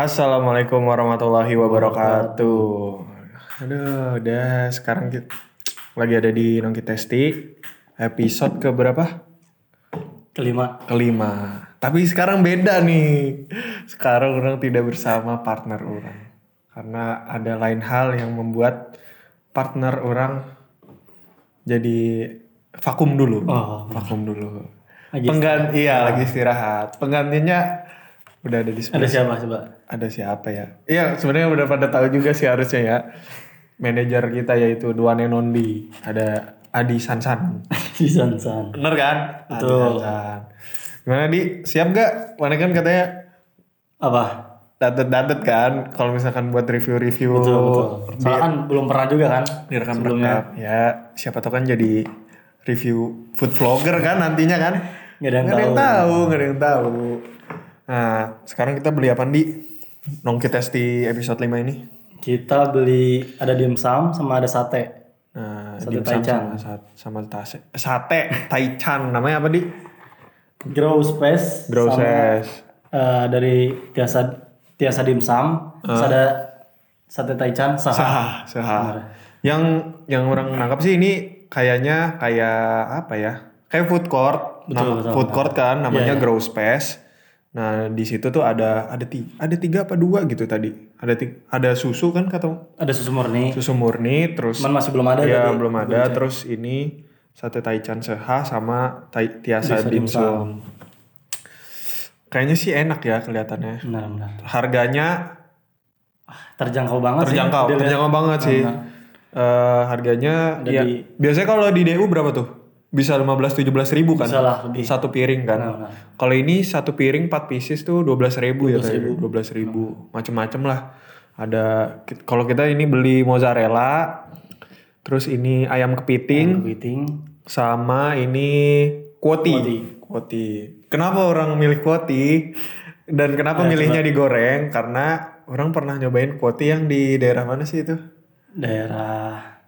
Assalamualaikum warahmatullahi wabarakatuh. Aduh, udah sekarang kita lagi ada di Nongki Testi episode ke berapa? Kelima. Kelima. Tapi sekarang beda nih. Sekarang orang tidak bersama partner orang. Karena ada lain hal yang membuat partner orang jadi vakum dulu. Oh. Vakum dulu. Lagi Penggan iya lagi istirahat. Penggantinya udah ada di Ada sebelah siapa coba? ada siapa ya? Iya sebenarnya udah pada tahu juga sih harusnya ya. Manajer kita yaitu Duane Nondi. Ada Adi Sansan. Si Sansan. Bener kan? Adi Betul. Sansan. Gimana Di? Siap gak? Mana kan katanya Apa? datet-datet kan. Kalau misalkan buat review-review Betul betul. Soalnya kan belum pernah juga kan? direkam-rekam. Ya siapa tahu kan jadi review food vlogger kan nantinya kan. Gak ada yang Nggak ada yang tahu. tahu, nggak ada yang tahu. Nah, sekarang kita beli apa di Nongki Testi episode 5 ini? Kita beli ada dimsum sama ada sate. Nah, Sate taichan. sama, sa- sama tase, sate taichan namanya apa di? Grow Space. Grow Ses. eh, dari Tiasa Tiasa dimsum. Terus ada sate taichan saha. Saha, saha. Yang yang orang nangkap sih ini kayaknya kayak apa ya? Kayak food court. Betul, Nama- betul, food court kan namanya Iya, iya. Grow Space. Nah, di situ tuh ada ada tiga, ada tiga apa dua gitu tadi. Ada tiga, ada susu kan kata Ada susu murni. susu murni terus Cuman masih belum ada ya tadi. belum ada terus ini sate taichan seha sama tai, tiasa dimsum. Kayaknya sih enak ya kelihatannya. Benar benar. Harganya Terjangkau banget terjangkau, sih. Terjangkau banget sih. Eh, harganya Ada ya di- biasanya kalau di DU berapa tuh? Bisa 15 17 ribu kan? Bisa lah lebih. Satu piring kan. Benar, benar. Kalau ini satu piring 4 pieces tuh 12 ribu ya 12.000. tadi. 12 ribu. Macem-macem lah. Ada kalau kita ini beli mozzarella, terus ini ayam kepiting, Kepiting. sama ini kuoti. Kuoti. Kuoti. Kenapa orang milih kuoti? Dan kenapa milihnya digoreng? Karena orang pernah nyobain kuoti yang di daerah mana sih itu? Daerah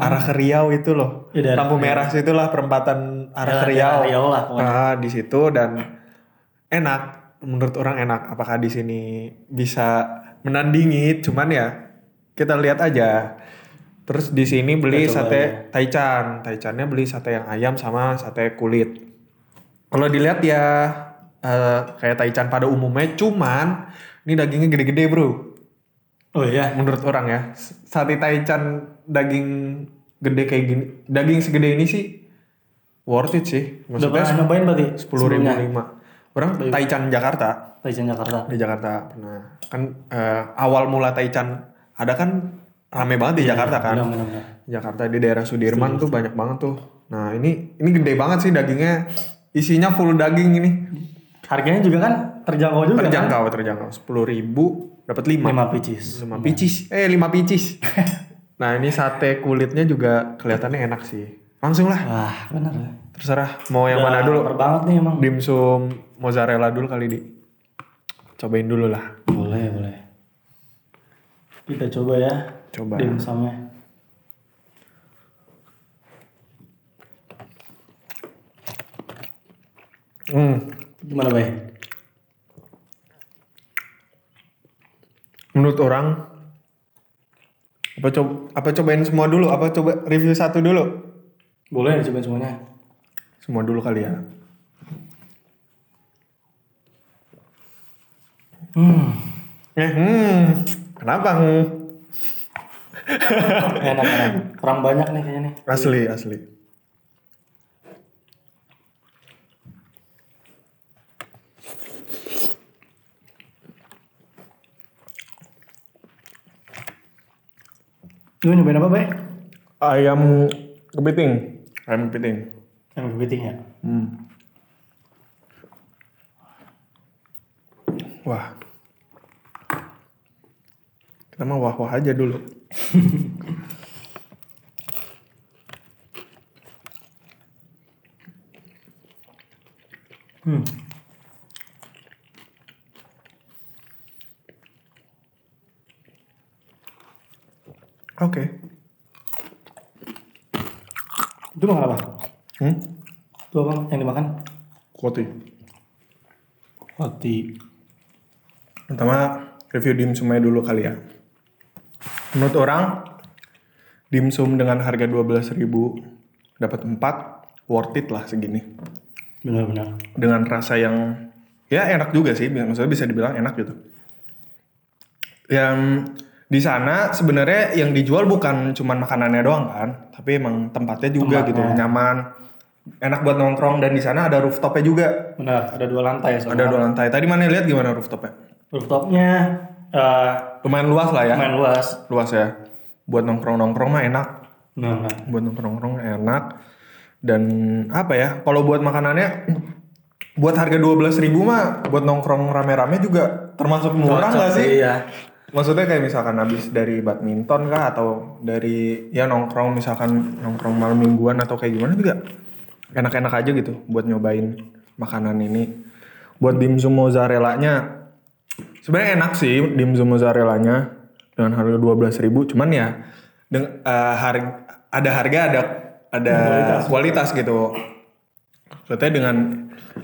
Arah ke Riau itu loh. Ya, Lampu merah situ lah perempatan arah ke Daerah Riau. Riau lah pokoknya. Ah, di situ dan enak. Menurut orang enak. Apakah di sini bisa menandingi? Cuman ya kita lihat aja. Terus di sini beli Kita coba sate taichan. Taichannya beli sate yang ayam sama sate kulit. Kalau dilihat ya eh, kayak taichan pada umumnya, cuman ini dagingnya gede-gede bro. Oh iya. Menurut orang ya, sate taichan daging gede kayak gini, daging segede ini sih worth it sih. Udah Maksudnya pernah nyobain berarti? sepuluh ribu lima. Orang taichan Jakarta Taichan Jakarta. di Jakarta pernah kan eh, awal mula taichan ada kan rame banget di Jakarta kan. Benar, benar, benar. Jakarta di daerah Sudirman tuh banyak banget tuh. Nah ini ini gede banget sih dagingnya, isinya full daging ini. Harganya juga kan terjangkau juga kan? Terjangkau terjangkau sepuluh ribu dapat lima. 5 pieces. 5 picis. Eh 5 picis. nah ini sate kulitnya juga kelihatannya enak sih. Langsung lah, Wah, benar. terserah mau yang mana dulu. Banget nih emang. Dimsum mozzarella dulu kali di. Cobain dulu lah. Boleh, boleh. Kita coba ya Coba. dimsumnya. Hmm. Gimana, Bay? Menurut orang apa coba apa cobain semua dulu? Apa coba review satu dulu? Boleh dicobain semuanya. Semua dulu kali ya. Hmm. Eh, hmm. Kenapa? Hmm? Enak, enak. Kurang banyak nih kayaknya nih. Asli, asli. Lu nyobain apa, Bay? Ayam kepiting. Ayam kepiting. Yang kepiting ya? Hmm. Wah. Kita mah wah-wah aja dulu. Hmm. Oke. Itu makan apa? Hmm? Itu apa yang dimakan? Koti. Roti. Pertama review dimsumnya dulu kali ya. Menurut orang dimsum dengan harga 12.000 dapat 4 worth it lah segini. Benar-benar. Dengan rasa yang ya enak juga sih, maksudnya bisa dibilang enak gitu. Yang di sana sebenarnya yang dijual bukan cuman makanannya doang kan, tapi emang tempatnya juga gitu, nyaman, enak buat nongkrong dan di sana ada rooftopnya juga. Benar, ada dua lantai soalnya. Ada dua lantai. Tadi mana lihat gimana rooftopnya? Rooftopnya eh, Lumayan luas lah ya. lumayan luas. Luas ya. Buat nongkrong-nongkrong mah enak. Nah, nah. Buat nongkrong-nongkrong enak. Dan apa ya? Kalau buat makanannya buat harga 12.000 ribu mah buat nongkrong rame-rame juga termasuk murah nggak sih? Iya. Maksudnya kayak misalkan habis dari badminton kah atau dari ya nongkrong misalkan nongkrong malam mingguan atau kayak gimana juga enak-enak aja gitu buat nyobain makanan ini. Buat dimsum mozzarella-nya sebenarnya enak sih dimsum mozzarella-nya dengan harga 12.000 cuman ya deng, eh, har- ada harga ada ada kualitas, gitu. Maksudnya dengan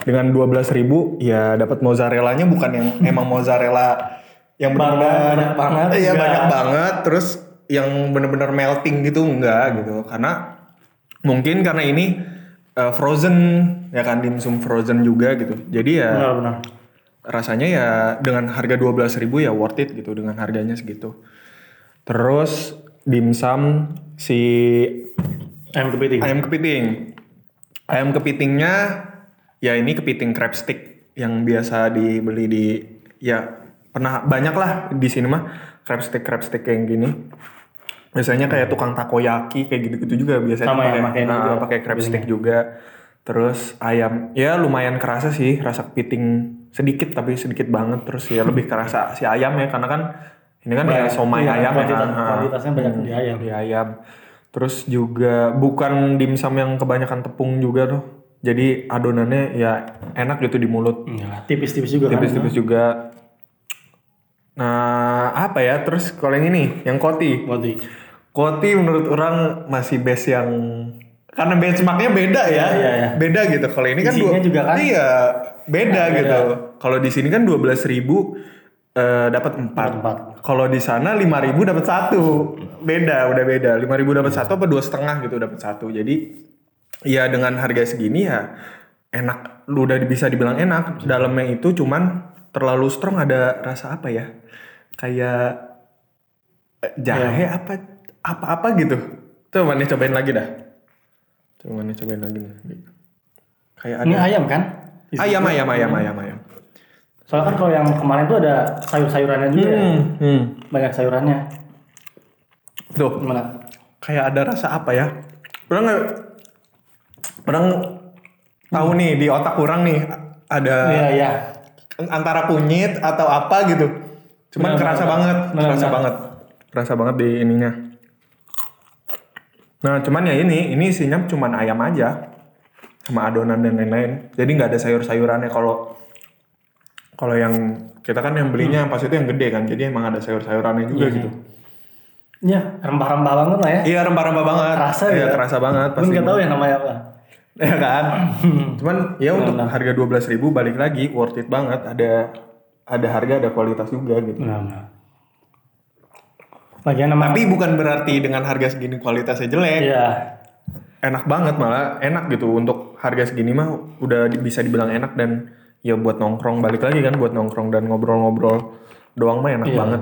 dengan 12.000 ya dapat mozzarella-nya bukan yang emang mozzarella yang benar-benar banyak banget, Iya banyak banget. Terus yang bener-bener melting gitu enggak gitu. Karena mungkin karena ini uh, frozen ya kan dimsum frozen juga gitu. Jadi ya Benar-benar. rasanya ya dengan harga 12.000 ya worth it gitu dengan harganya segitu. Terus dimsum si Ayam kepiting. ayam kepiting. Ayam kepitingnya ya ini kepiting crab stick yang biasa dibeli di ya pernah banyak lah di sini mah crab stick crab stick kayak gini biasanya kayak tukang takoyaki kayak gitu-gitu juga biasanya Sama ya, pakai ah, juga pakai crab stick juga terus ayam ya lumayan kerasa sih rasa kepiting sedikit tapi sedikit banget terus ya lebih kerasa si ayam ya karena kan ini kan ya somai Iya, ayam ya kan. Kuantitasnya banyak di ayam. Di ayam. Terus juga bukan dimsum yang kebanyakan tepung juga tuh. Jadi adonannya ya enak gitu di mulut. Enggak, tipis-tipis juga kan. Tipis-tipis juga. Nah, apa ya? Terus kalau yang ini, yang koti. Berarti. Koti menurut orang masih base yang karena benchmarknya beda ya. Iya, iya. Beda gitu. Kalau ini kan Isinya juga kan? Iya, beda Nah, gitu. Kalau di sini kan 12.000 eh dapat 4. Empat. Kalau di sana 5.000 dapat satu. Beda, udah beda. 5.000 dapat satu apa dua setengah gitu dapat satu. Jadi ya dengan harga segini ya enak. Lu udah bisa dibilang enak. Dalamnya itu cuman terlalu strong ada rasa apa ya? Kayak eh, jahe Iya. apa apa-apa gitu. Coba nih cobain lagi dah. Coba nih cobain lagi nih. Kayak ada Ini ayam kan? ayam ayam ayam ayam ayam. Soalnya kan kalau yang kemarin tuh ada sayur-sayurannya juga ya. Hmm, hmm. Banyak sayurannya. Tuh, Gimana? kayak ada rasa apa ya? Orang nggak, orang tahu nih di otak orang nih ada Iya, iya. Antara kunyit atau apa gitu. Cuman Benar, kerasa benar, banget, benar, kerasa benar. banget, kerasa banget di ininya. Nah, cuman ya ini, ini isinya cuman ayam aja sama adonan dan lain-lain. Jadi nggak ada sayur-sayurannya kalau kalau yang kita kan yang belinya pas itu yang gede kan, jadi emang ada sayur-sayurannya juga gitu. Iya, rempah-rempah banget lah ya. Iya rempah-rempah banget. Kerasa Iya ya? kerasa banget Gue pasti. nggak tahu ya namanya apa. Ya kan. Cuman ya untuk harga 12.000 balik lagi worth it banget. Ada ada harga ada kualitas juga gitu. Lagian nama Tapi bukan berarti dengan harga segini kualitasnya jelek. Iya. Enak banget malah enak gitu untuk harga segini mah udah bisa dibilang enak dan ya buat nongkrong balik lagi kan buat nongkrong dan ngobrol-ngobrol doang mah enak Iya. banget.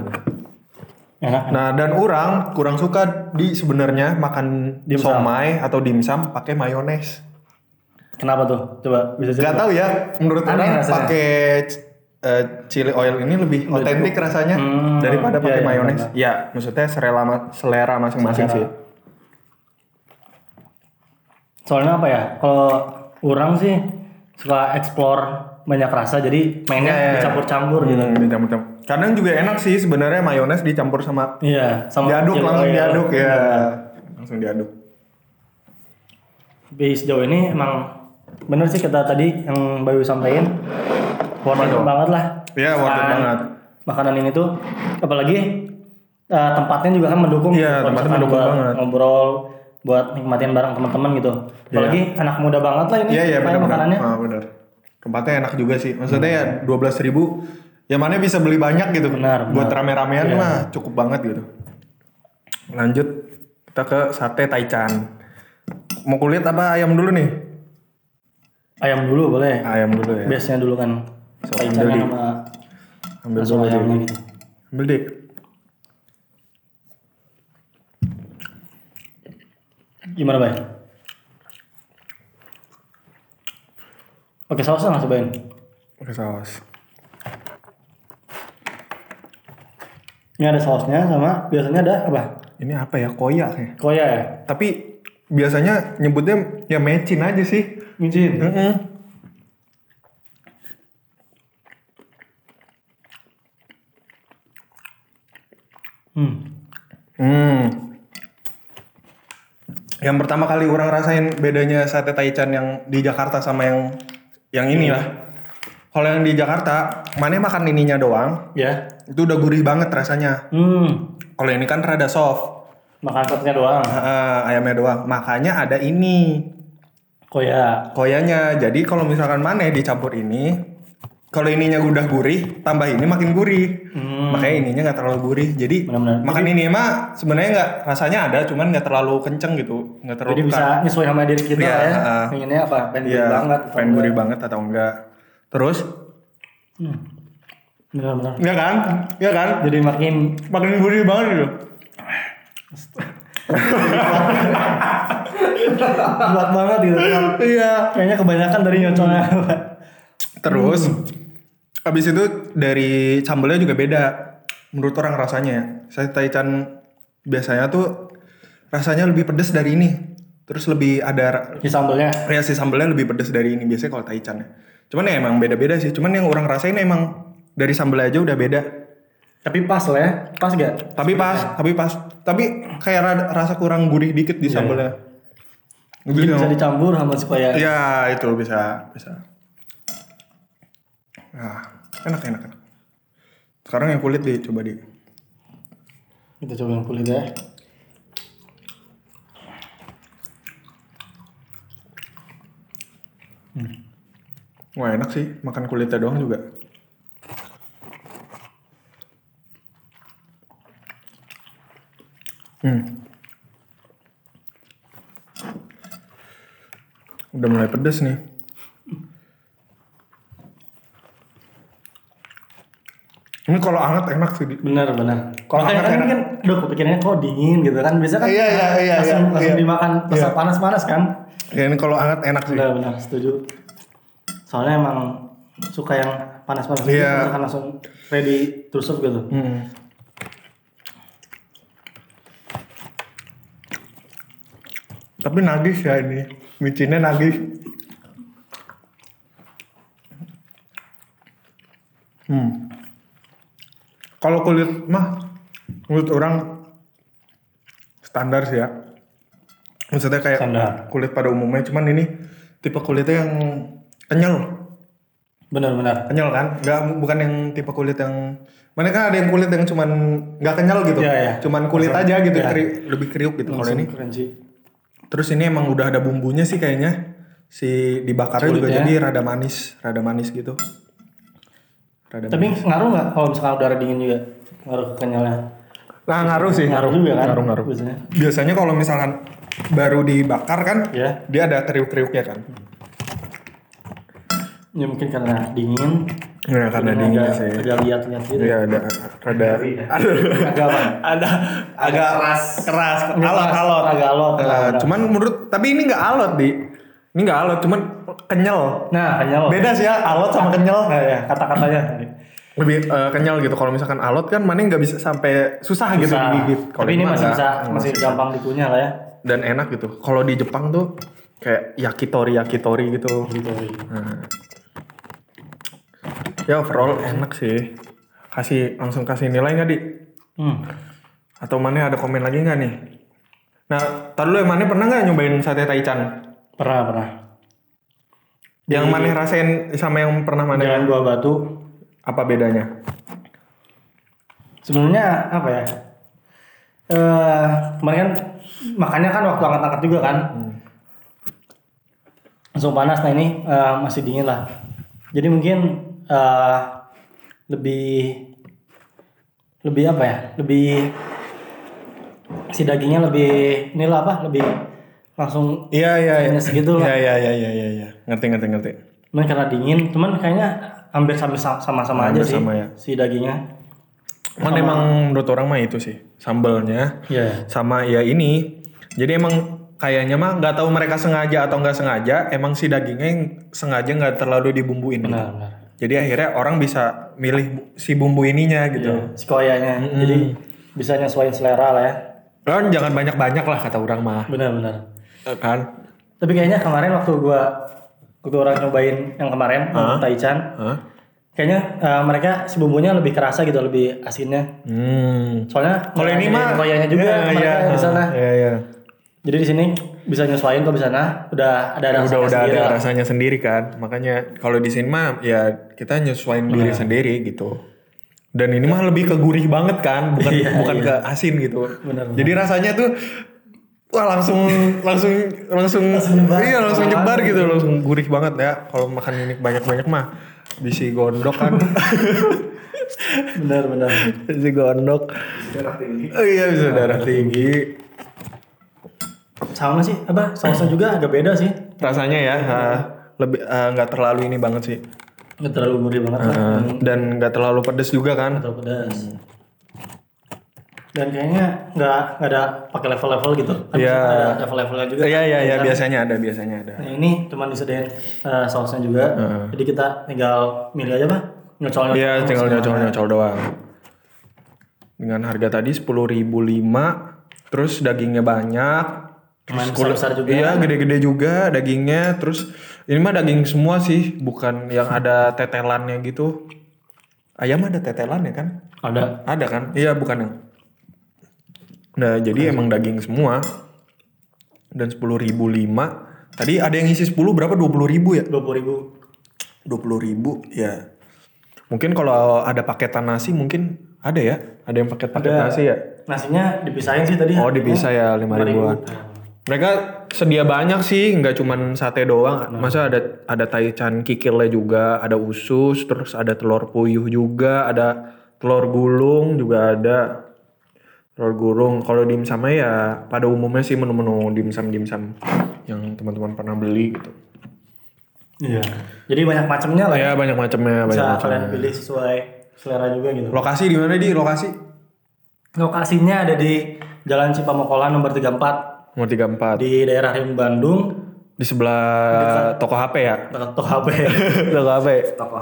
Enak. Nah dan orang kurang suka di sebenarnya makan Dimsum. somai atau dimsum pakai mayones. Kenapa tuh? Coba bisa Gak cerita. tahu ya, menurut Aneh orang pakai eh, chili oil ini lebih otentik rasanya Hmm, daripada pakai iya, mayones. benar. Ya, maksudnya selera selera masing-masing sih. Soalnya apa ya? Kalau orang sih suka explore banyak rasa jadi mainnya iya, iya. dicampur-campur gitu. Hmm, dicampur-campur. Kadang juga enak sih sebenarnya mayones dicampur sama Iya, sama diaduk langsung oil. diaduk ya. Langsung diaduk. Tapi sejauh ini emang bener sih kata tadi yang Bayu sampaikan worth it banget lah. Iya, worth it Makanan- banget. Makanan ini tuh apalagi eh, tempatnya juga kan mendukung. Iya, Kalau tempatnya mendukung buat banget. Ngobrol buat nikmatin bareng teman-teman gitu. Apalagi anak muda banget lah ini. Iya, iya benar-benar. makanannya. Ah, benar. Tempatnya enak juga sih. Maksudnya ya 12.000 Ya mana bisa beli banyak gitu. Benar, Buat rame-ramean Iya. mah cukup banget gitu. Lanjut kita ke sate taichan. Mau kulit apa ayam dulu nih? Ayam dulu boleh. Ayam dulu ya. Biasanya dulu kan. So, ambil di- sama Ambil dulu ayamnya gitu. Ambil deh. Gimana bay? Oke sausnya nggak cobain? Pakai saus. Ini ada sausnya sama biasanya ada apa? Ini apa ya? Koya kayaknya. Koya ya? Tapi biasanya nyebutnya ya mecin aja sih. Micin. Heeh. Hmm. Hmm. Yang pertama kali orang rasain bedanya sate taichan yang di Jakarta sama yang yang ini lah. Kalau yang di Jakarta, mana makan ininya doang, Ya. itu udah gurih banget rasanya. Hmm. Kalau ini kan rada soft, Makan satenya doang. Ah, ayamnya doang. Makanya ada ini Koya. koyanya. Jadi kalau misalkan mana dicampur ini, kalau ininya udah gurih, tambah ini makin gurih. Hmm. Makanya ininya nggak terlalu gurih. Jadi Benar-benar. makan ini mah sebenarnya nggak rasanya ada, cuman nggak terlalu kenceng gitu, nggak terlalu Jadi bisa pekat. nyesuai sama diri kita Iya, lah ya. heeh. Pengennya apa? Pengen Iya, gurih banget. atau pengen gurih banget atau enggak. Terus, Hmm. Benar-benar. ya kan, ya kan, Jadi makin makin gurih banget gitu. Kuat banget gitu. Iya. Kayaknya kebanyakan dari nyocoknya. Terus, habis itu dari sambelnya juga beda. Menurut orang rasanya ya. Saya taichan biasanya tuh rasanya lebih pedes dari ini. Terus lebih ada Di sambelnya. ya si sambelnya lebih pedes dari ini biasanya kalau taichan ya. Cuman ya emang beda-beda sih. Cuman yang orang rasain emang dari sambelnya aja udah beda. Tapi pas lah ya. Pas gak? Tapi pas, tapi pas. Tapi kayak rada- rasa kurang gurih dikit di sambelnya. Jadi bisa dicampur sama supaya Ya itu bisa, bisa. Nah, enak enak enak. Sekarang yang kulit deh, coba di. kita coba yang kulit ya. Wah enak sih, makan kulitnya doang juga. Hmm. Udah mulai pedes nih. Ini kalau hangat enak sih. Benar benar. Kalau hangat kan, enak. kan, aduh kepikirannya kok dingin gitu kan. Biasa kan Iya, iya, iya, langsung, iya, langsung iya. dimakan pas Iya. panas-panas kan. Ya ini kalau hangat enak sih. Benar benar setuju. Soalnya emang suka yang panas-panas gitu Iya. kan langsung ready serve gitu. Hmm. Tapi nagis ya ini. Micinnya nagis. Hmm. Kalau kulit mah menurut orang standar sih ya. Maksudnya kayak Standar. kulit pada umumnya cuman ini tipe kulitnya yang kenyal Benar-benar. kenyal kan nggak bukan yang tipe kulit yang mana kan ada yang kulit yang cuman nggak kenyal gitu Iya, iya. cuman kulit aja gitu Iya. keri- lebih kriuk gitu kalau ini crunchy. Terus ini emang udah ada bumbunya sih kayaknya si dibakarnya juga Kulitnya. jadi rada manis rada manis gitu rada Tapi ngaruh nggak kalau misalkan udara dingin juga ngaruh ke kenyalnya? nah ngaruh sih Ngaruh juga kan? ngaruh ngaruh Biasanya. biasanya kalau misalkan baru dibakar kan Ya. dia ada kriuk-kriuknya kan Ya mungkin karena dingin. ya karena dingin agak, sih Agak lihat-lihat gitu. Iya ada rada ada Agak apa? ada agak keras keras alot alot Agak alot. Nah. cuman menurut tapi ini nggak alot di ini nggak alot cuman kenyal Nah, kenyal. beda sih ya alot sama kenyal Nah, ya, kata-katanya. lebih eh, kenyal gitu kalau misalkan alot kan mana nggak bisa sampai susah, gitu Susah. digigit Tapi ini masih bisa, Hmm, masih gampang dikunyah lah ya. dan enak gitu kalau di Jepang tuh kayak yakitori yakitori gitu Gitu. Nah. Ya overall enak sih kasih langsung kasih nilai nggak di Hmm. atau mana ada komen lagi nggak nih nah tar dulu ya mana pernah nggak nyobain sate taichan Pernah, pernah. yang mana rasain sama yang pernah mana Jalan Buah Batu. apa bedanya Sebenarnya apa ya? Eh, kemarin kan makannya kan waktu angkat-angkat juga kan. Langsung panas. Nah ini eh, masih dingin lah. Jadi mungkin eh, lebih lebih apa ya? Lebih si dagingnya lebih inilah apa? Lebih langsung Iya iya iya. Minus gitu lah. Iya iya iya iya iya iya. Ngerti ngerti ngerti. cuman karena dingin, cuman kayaknya hampir sama sama-sama aja Hampir sih sama ya. si dagingnya. Cuman emang menurut orang mah itu sih sambelnya Iya. sama ya ini. Jadi emang kayaknya mah nggak tahu mereka sengaja atau nggak sengaja. Emang si dagingnya yang sengaja nggak terlalu dibumbuin. gitu. Benar, benar. Jadi akhirnya orang bisa milih si bumbu ininya gitu. Si koyanya. Jadi bisa nyesuaiin selera lah ya. Kan jangan banyak-banyak lah kata orang mah. Benar, benar. Eh, Kan? Tapi kayaknya kemarin waktu gua waktu orang nyobain yang kemarin uh Taichan, Hah? kayaknya eh, mereka si bumbunya lebih kerasa gitu, lebih asinnya. Hmm. Soalnya Kalau ini mah koyanya juga Iya, mereka iya, di sana. Iya iya. Jadi di sini bisa nyesuaiin kok di sana udah ada udah rasanya udah sendiri ada lah. rasanya sendiri kan. Makanya kalau di sini mah ya kita nyesuaiin diri sendiri gitu. Dan ini mah lebih ke gurih banget kan bukan Iya, bukan ke asin gitu. Benar, jadi rasanya tuh wah langsung langsung langsung, nyebar. iya langsung nyebar gitu langsung gurih banget ya. Kalau makan ini banyak banyak mah bisi gondok kan. Benar, benar. bisi gondok. Darah tinggi. oh iya bisa darah tinggi Sama sih, apa sausnya juga agak beda sih. rasanya ya ah, lebih ah, nggak terlalu ini banget sih Nggak terlalu gurih banget lah. Ah, dan nggak terlalu pedes juga kan Terlalu pedas. Dan kayaknya nggak nggak ada pakai level-level gitu. Kan Iya. biasanya ada level-levelnya juga. Iya iya iya biasanya ada biasanya ada. Nah ini cuma disediain eh, sausnya juga. Jadi kita tinggal milih aja pak. Nyocol nyocol. Iya tinggal nyocol nyocol doang. Dengan harga tadi sepuluh ribu lima, terus dagingnya banyak. Main kulit- besar-besar juga. Iya gede-gede juga dagingnya. Terus ini mah daging semua sih, bukan yang ada tetelannya gitu. Ayam ada tetelan ya kan? Ada. Ada kan? Iya bukan yang. Nah jadi emang daging semua. Dan sepuluh ribu lima. Tadi ada yang isi 10 berapa? 20 ribu ya? Dua puluh ribu. dua puluh ribu ya mungkin kalau ada paketan nasi mungkin ada ya ada yang paket paket nasi ya Nasinya dipisahin sih tadi. oh dipisah ya lima ribuan mereka sedia banyak sih nggak cuman sate doang masa ada ada taichan kikilnya juga ada usus terus ada telur puyuh juga ada telur gulung juga ada telur gulung kalau dimsumnya ya pada umumnya sih menu-menu dimsum dimsum yang teman-teman pernah beli gitu Iya. Jadi banyak macamnya lah ya. ya banyak macamnya banyak Bisa macamnya kalian pilih sesuai selera juga gitu. Lokasi di mana di lokasi? Lokasinya ada di Jalan Cipamokolan nomor 34 Nomor 34. Di, di daerah Rim Bandung. sebelah toko HP ya? Dekat Toko HP. toko HP.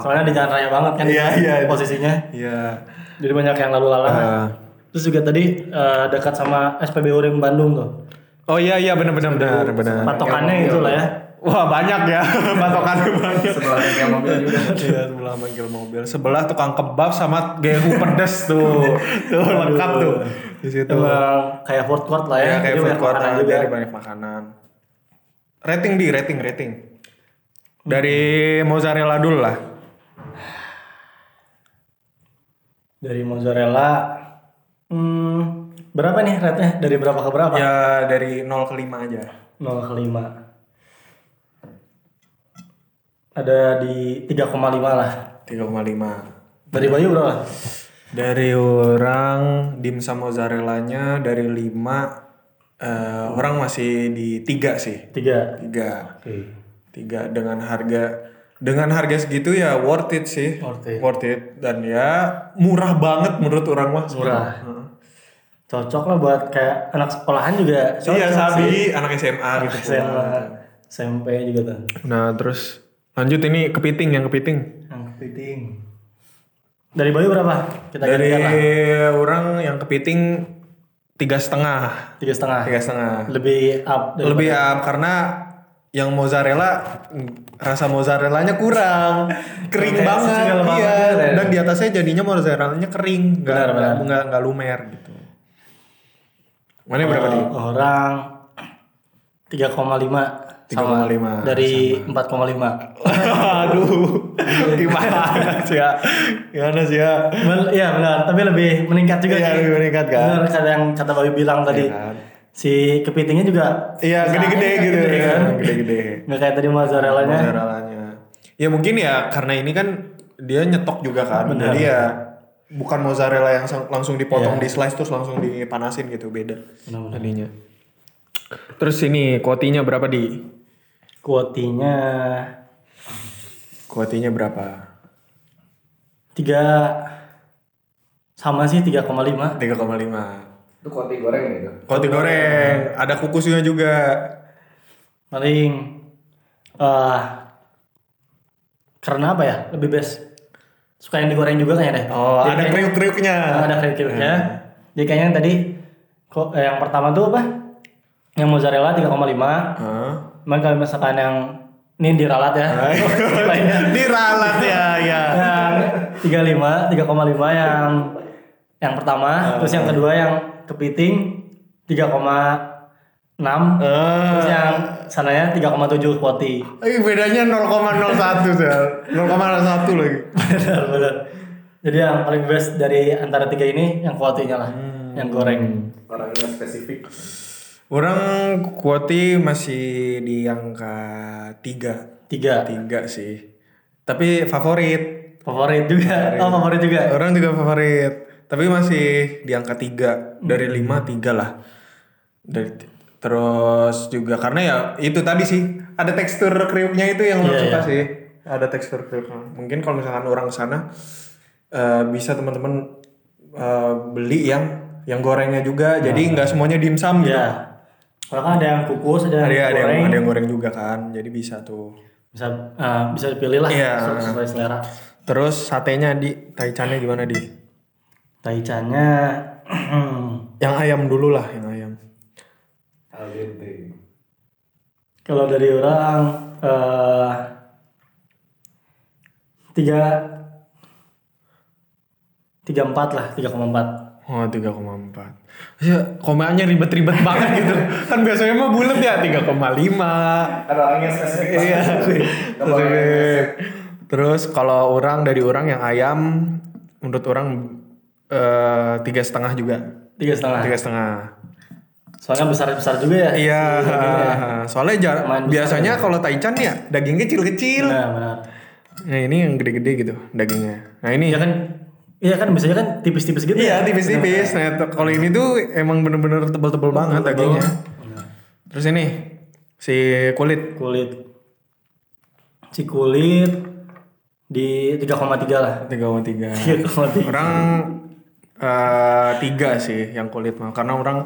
Soalnya di jalan raya banget kan Iya, iya. posisinya. Iya. Jadi banyak yang lalu lalang. Ah. Terus juga tadi eh, dekat sama SPBU Rim Bandung tuh. oh iya iya benar benar benar benar. Patokannya itu lah ya. Wah banyak ya patokannya banyak. Sebelah bengkel mobil juga. Iya sebelah bengkel mobil. Sebelah tukang kebab sama gehu pedes tuh. tuh lengkap tuh. Di situ. Emang kayak food court lah ya. Ya, kayak food court juga. dari banyak makanan. Rating di rating rating. Dari mozzarella dulu lah. Dari mozzarella. Hmm, berapa nih rate-nya? Dari berapa ke berapa? Ya dari 0 ke 5 aja. 0 ke 5. Ada di 3,5 lah. 3,5. Dari Bayu berapa? Dari orang dimsum mozzarellanya dari 5 eh, orang masih di 3 sih. 3. 3. Oke. 3 dengan harga dengan harga segitu ya worth it sih. Worth it. dan ya murah banget menurut orang mah. Murah. Cocok lah buat kayak anak sekolahan juga. Cocok Iya sih. sabi anak SMA gitu. SMA, SMP juga tuh. Nah terus lanjut ini kepiting yang kepiting. Yang kepiting. Dari Bayu berapa? Kita Dari orang yang kepiting tiga setengah, Tiga setengah. tiga setengah. Lebih up. Lebih up karena yang mozzarella rasa mozzarellanya kurang kering banget iya banget ya. dan di atasnya jadinya mozzarellanya kering nggak nggak nggak nggak lumer gitu mana berapa nih Orang 3,5 sama 3,5 dari 4,5. aduh gimana sih ya gimana sih ya Ben- Iya benar, tapi lebih meningkat juga Iya, sih. lebih meningkat, kan? Benar kata yang kata Bayu bilang tadi. Iya, kan? Si kepitingnya juga iya gede-gede gitu gede, kan? gede-gede Nggak kayak tadi mozzarellanya. mozzarellanya ya mungkin ya karena ini kan dia nyetok juga kan. Benar. Jadi ya bukan mozzarella yang langsung dipotong Iya. di slice terus langsung dipanasin gitu beda Benar-benar. tadinya. Terus ini kuotinya berapa di? Kuotinya Kuotinya berapa? tiga sama sih 3,5 3,5. Itu kopi goreng gitu. Kuoti goreng, ada kukusnya juga. paling eh karena apa ya lebih best suka yang digoreng juga kayaknya deh Oh, Jadi ada kriuk-kriuknya. Ah, ada kriuk-kriuknya jadi kayaknya yang tadi kok eh, yang pertama tuh apa yang mozzarella 3,5 Hah? cuman kalau misalkan yang ini diralat ya. Lainnya Ini ralat ya, ya. yang 35 3,5 yang yang pertama. Terus yang kedua yang kepiting 3,6 terus Eh, yang sananya 3,7 kuoti eh, bedanya 0,01 Sel. 0,01 lagi. benar benar. Jadi yang paling best dari antara tiga ini yang kuotinya lah. Yang goreng. Orangnya spesifik. Orang kuoti masih di angka 3. tiga 3 sih. Tapi favorit. favorit juga oh favorit juga Orang juga favorit. Tapi masih di angka 3. Dari 5 3 lah. Dari terus juga karena ya itu tadi sih ada tekstur kriuknya itu yang Iya, suka iya. sih. Ada tekstur kriuknya. Mungkin kalau misalkan orang sana eh, bisa teman-teman eh, beli yang yang gorengnya juga. Jadi nggak semuanya dimsum gitu. Kalau kan ada yang kukus ada yang Ada ada goreng yang ada yang goreng juga kan. Jadi bisa tuh. bisa eh, bisa dipilih lah Iya. sesuai- selera Terus satenya di taichannya gimana di? taichannya Yang ayam dulu lah, yang ayam. Al dente. kalau dari orang eh tiga tiga empat lah tiga koma empat Oh, 3,4. Ya, komanya ribet-ribet banget gitu. Kan biasanya mah bulat ya 3,5. Kan orangnya spesifik. Iya. Spesifik. Terus kalau orang dari orang yang ayam, menurut orang eh, tiga setengah juga. tiga setengah Tiga setengah. soalnya besar besar juga ya Iya. Soalnya jar- Lumayan besar biasanya kalau taichan ya daging kecil-kecil. nah benar Nah ini yang gede-gede gitu dagingnya. Nah ini ya kan iya kan biasanya kan tipis-tipis gitu Iya ya tipis-tipis. Nah kalau ini tuh emang bener-bener tebel-tebel banget dagingnya. Terus ini si kulit kulit si kulit di 3,3 lah 3,3. 3,3 Orang eh, tiga sih yang kulit mah karena orang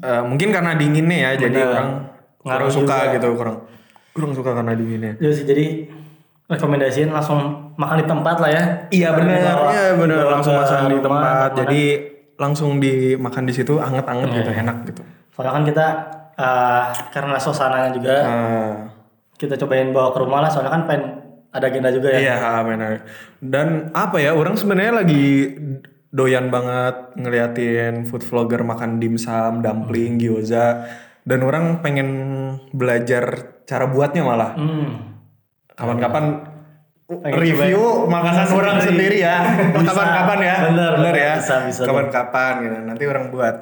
eh, mungkin karena dinginnya ya jadi Benar. orang kurang Ngaruh suka juga. gitu kurang kurang suka karena dinginnya. Iya sih jadi rekomendasiin langsung makan di tempat lah ya Iya benar, iya benar langsung masak di tempat. makan. Jadi langsung dimakan di situ anget-anget gitu, enak gitu. soalnya kan kita eh, karena suasananya juga Eh, kita cobain bawa ke rumah lah soalnya kan pengen ada agenda juga ya Iya, benar. Dan apa ya, orang sebenarnya lagi doyan banget ngeliatin food vlogger makan dimsum, dumpling, gyoza. Dan orang pengen belajar cara buatnya malah. hmm. Kapan-kapan review makanan orang sendiri ya. Bisa. Kapan-kapan ya. Bener, Bener ya. Bisa, bisa. Kapan-kapan gitu. Nanti orang buat.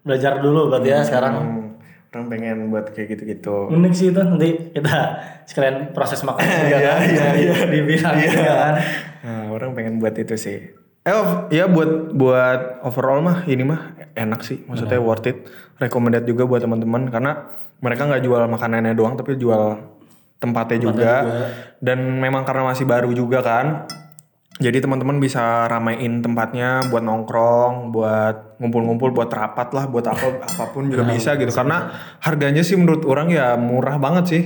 belajar dulu berarti ya sekarang Hmm, orang pengen buat kayak gitu-gitu. unik sih itu nanti kita sekalian proses makan juga Iya, kan iya, iya. dibilang Iya. juga kan Nah, orang pengen buat itu sih. Eh, of- ya buat buat overall mah ini mah enak sih, maksudnya worth it. Recommended juga buat teman-teman karena mereka nggak jual makanannya doang, tapi jual tempatnya, juga. Dan memang karena masih baru juga kan, jadi teman-teman bisa ramein tempatnya buat nongkrong, buat ngumpul-ngumpul, buat rapat lah, buat apa apa pun juga bisa gitu. Karena harganya sih menurut orang ya murah banget sih.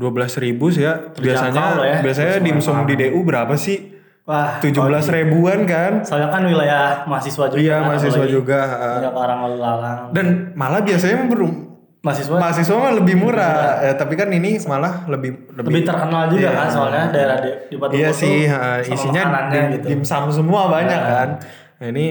12.000 ribu sih ya. Biasanya ya. biasanya dimsum di DU berapa sih? wah 17 ribuan kan? soalnya kan wilayah mahasiswa juga Iya kan, mahasiswa juga. uh, banyak orang lalang Dan malah biasanya belum mahasiswa mahasiswa mah lebih murah. Ya, tapi kan ini malah lebih lebih terkenal juga kan soalnya daerah di, di Batu Iya Batu sih, sama isinya makanannya dim, gitu. dimsum semua banyak kan. Nah ini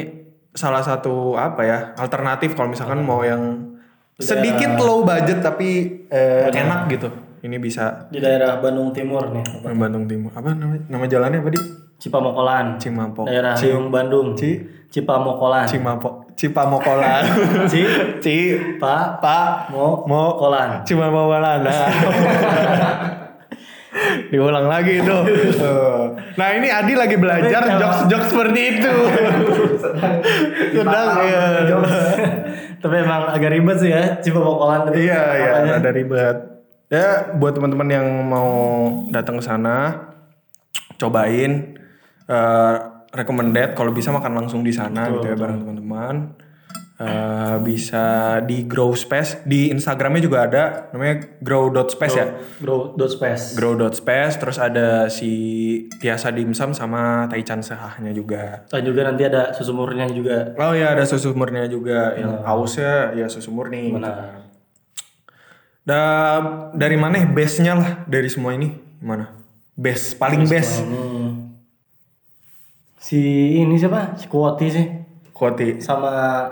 salah satu apa ya alternatif kalau misalkan mau yang sedikit low budget tapi eh, enak gitu. Ini bisa di daerah Bandung Timur nih Bandung Timur. Apa nama nama jalannya apa di? Cipamokolan Cimapok. daerah Ci- Riung Bandung Ci Cipamokolan Cimapok. Cipamokolan. Ci Ci Pa Pak Mo Mo Kolan Cimamokolan. Nah. Diulang lagi itu. Nah ini Adi lagi belajar jokes-jokes seperti itu. Sedang ya. Tapi emang agak ribet sih ya, cipokolan itu. Iya iya ada ribet. Ya buat teman-teman yang mau datang ke sana, cobain eh recommended kalau bisa makan langsung di sana gitu ya bareng teman-teman. Eh, bisa di Grow Space di Instagramnya juga ada namanya grow.space ya. Grow dot space. Grow.space terus ada si Tiasa Dimsum sama Taichan Sehahnya juga. Dan juga nanti ada susu murninya juga. Oh ya ada susu murninya juga yang hausnya ya susu murni. Benar. Da, dari mana base-nya lah dari semua ini? Mana? Base, paling base. Hmm. Si ini siapa? Si Kuoti sih. Kuati. Sama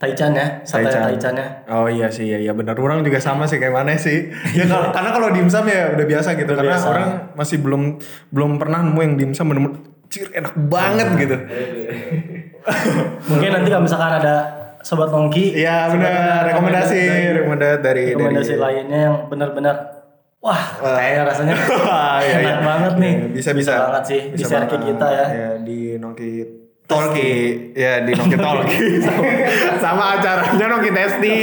Taichan ya, sate Taichan. Taichan ya. Oh iya sih, iya, iya benar. Orang juga sama sih kayak mana sih. ya kalau karena kalau dimsum ya udah biasa gitu. karena biasa. orang masih belum belum pernah nemu yang dimsum bener-bener cir enak banget gitu. Mungkin nanti kalau misalkan ada sobat nongki, Iya benar, rekomendasi, rekomendasi dari rekomendasi dari lainnya yang benar-benar wah, kayak rasanya. Wah, iya, enak iya. banget nih. bisa bisa. Banget sih di share kita ya. ya di Nongki Tolki. Ya di Nongki Tolki. Sama, sama acaranya Nongki Testi.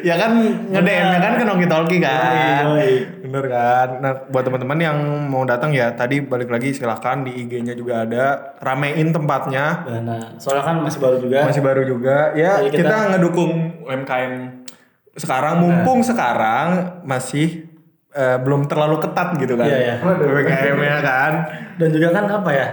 Ya kan nge DM nya kan ke Nongki Tolki kan? Yoi, yoi. bener kan? Nah buat teman-teman yang mau datang ya tadi balik lagi silakan di IG-nya juga ada. Ramein tempatnya. Nah, soalnya kan masih baru juga. masih baru juga. Ya Jadi kita, kita- ngedukung UMKM sekarang. Mumpung sekarang masih eh, belum terlalu ketat gitu kan Iya, iya. UMKM ya kan Dan juga kan apa ya?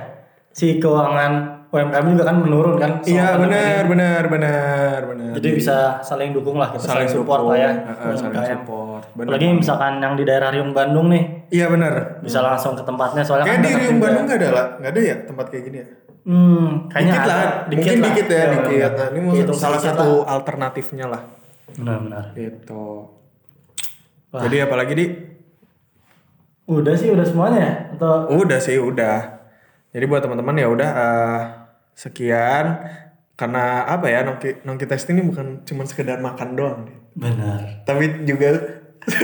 Si keuangan UMKM juga kan menurun kan. iya benar benar benar benar Jadi bisa saling dukung lah kita saling, support dukung. lah ya. Heeh, saling support benar Apalagi misalkan yang di daerah Riung Bandung nih iya benar bisa langsung ke tempatnya soalnya kayak kan di Riung. Bandung nggak ada lah nggak ada ya tempat kayak gini ya Hmm, kayaknya dikit ada. lah mungkin lah. dikit ya Iya, dikit nah ini Hitung salah satu lah. alternatifnya lah Benar-benar. gitu Wah. jadi apalagi di Udah sih udah semuanya ya? Atau Udah sih, udah. Jadi buat teman-teman ya udah eh, sekian karena apa ya nongki nongki test ini bukan cuma sekedar makan doang, deh. benar. tapi juga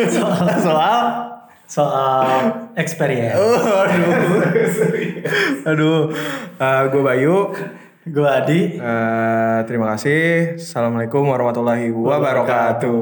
soal soal Soal experience. oh, aduh aduh gue Bayu Gue Adi. Eh, terima kasih assalamualaikum warahmatullahi wabarakatuh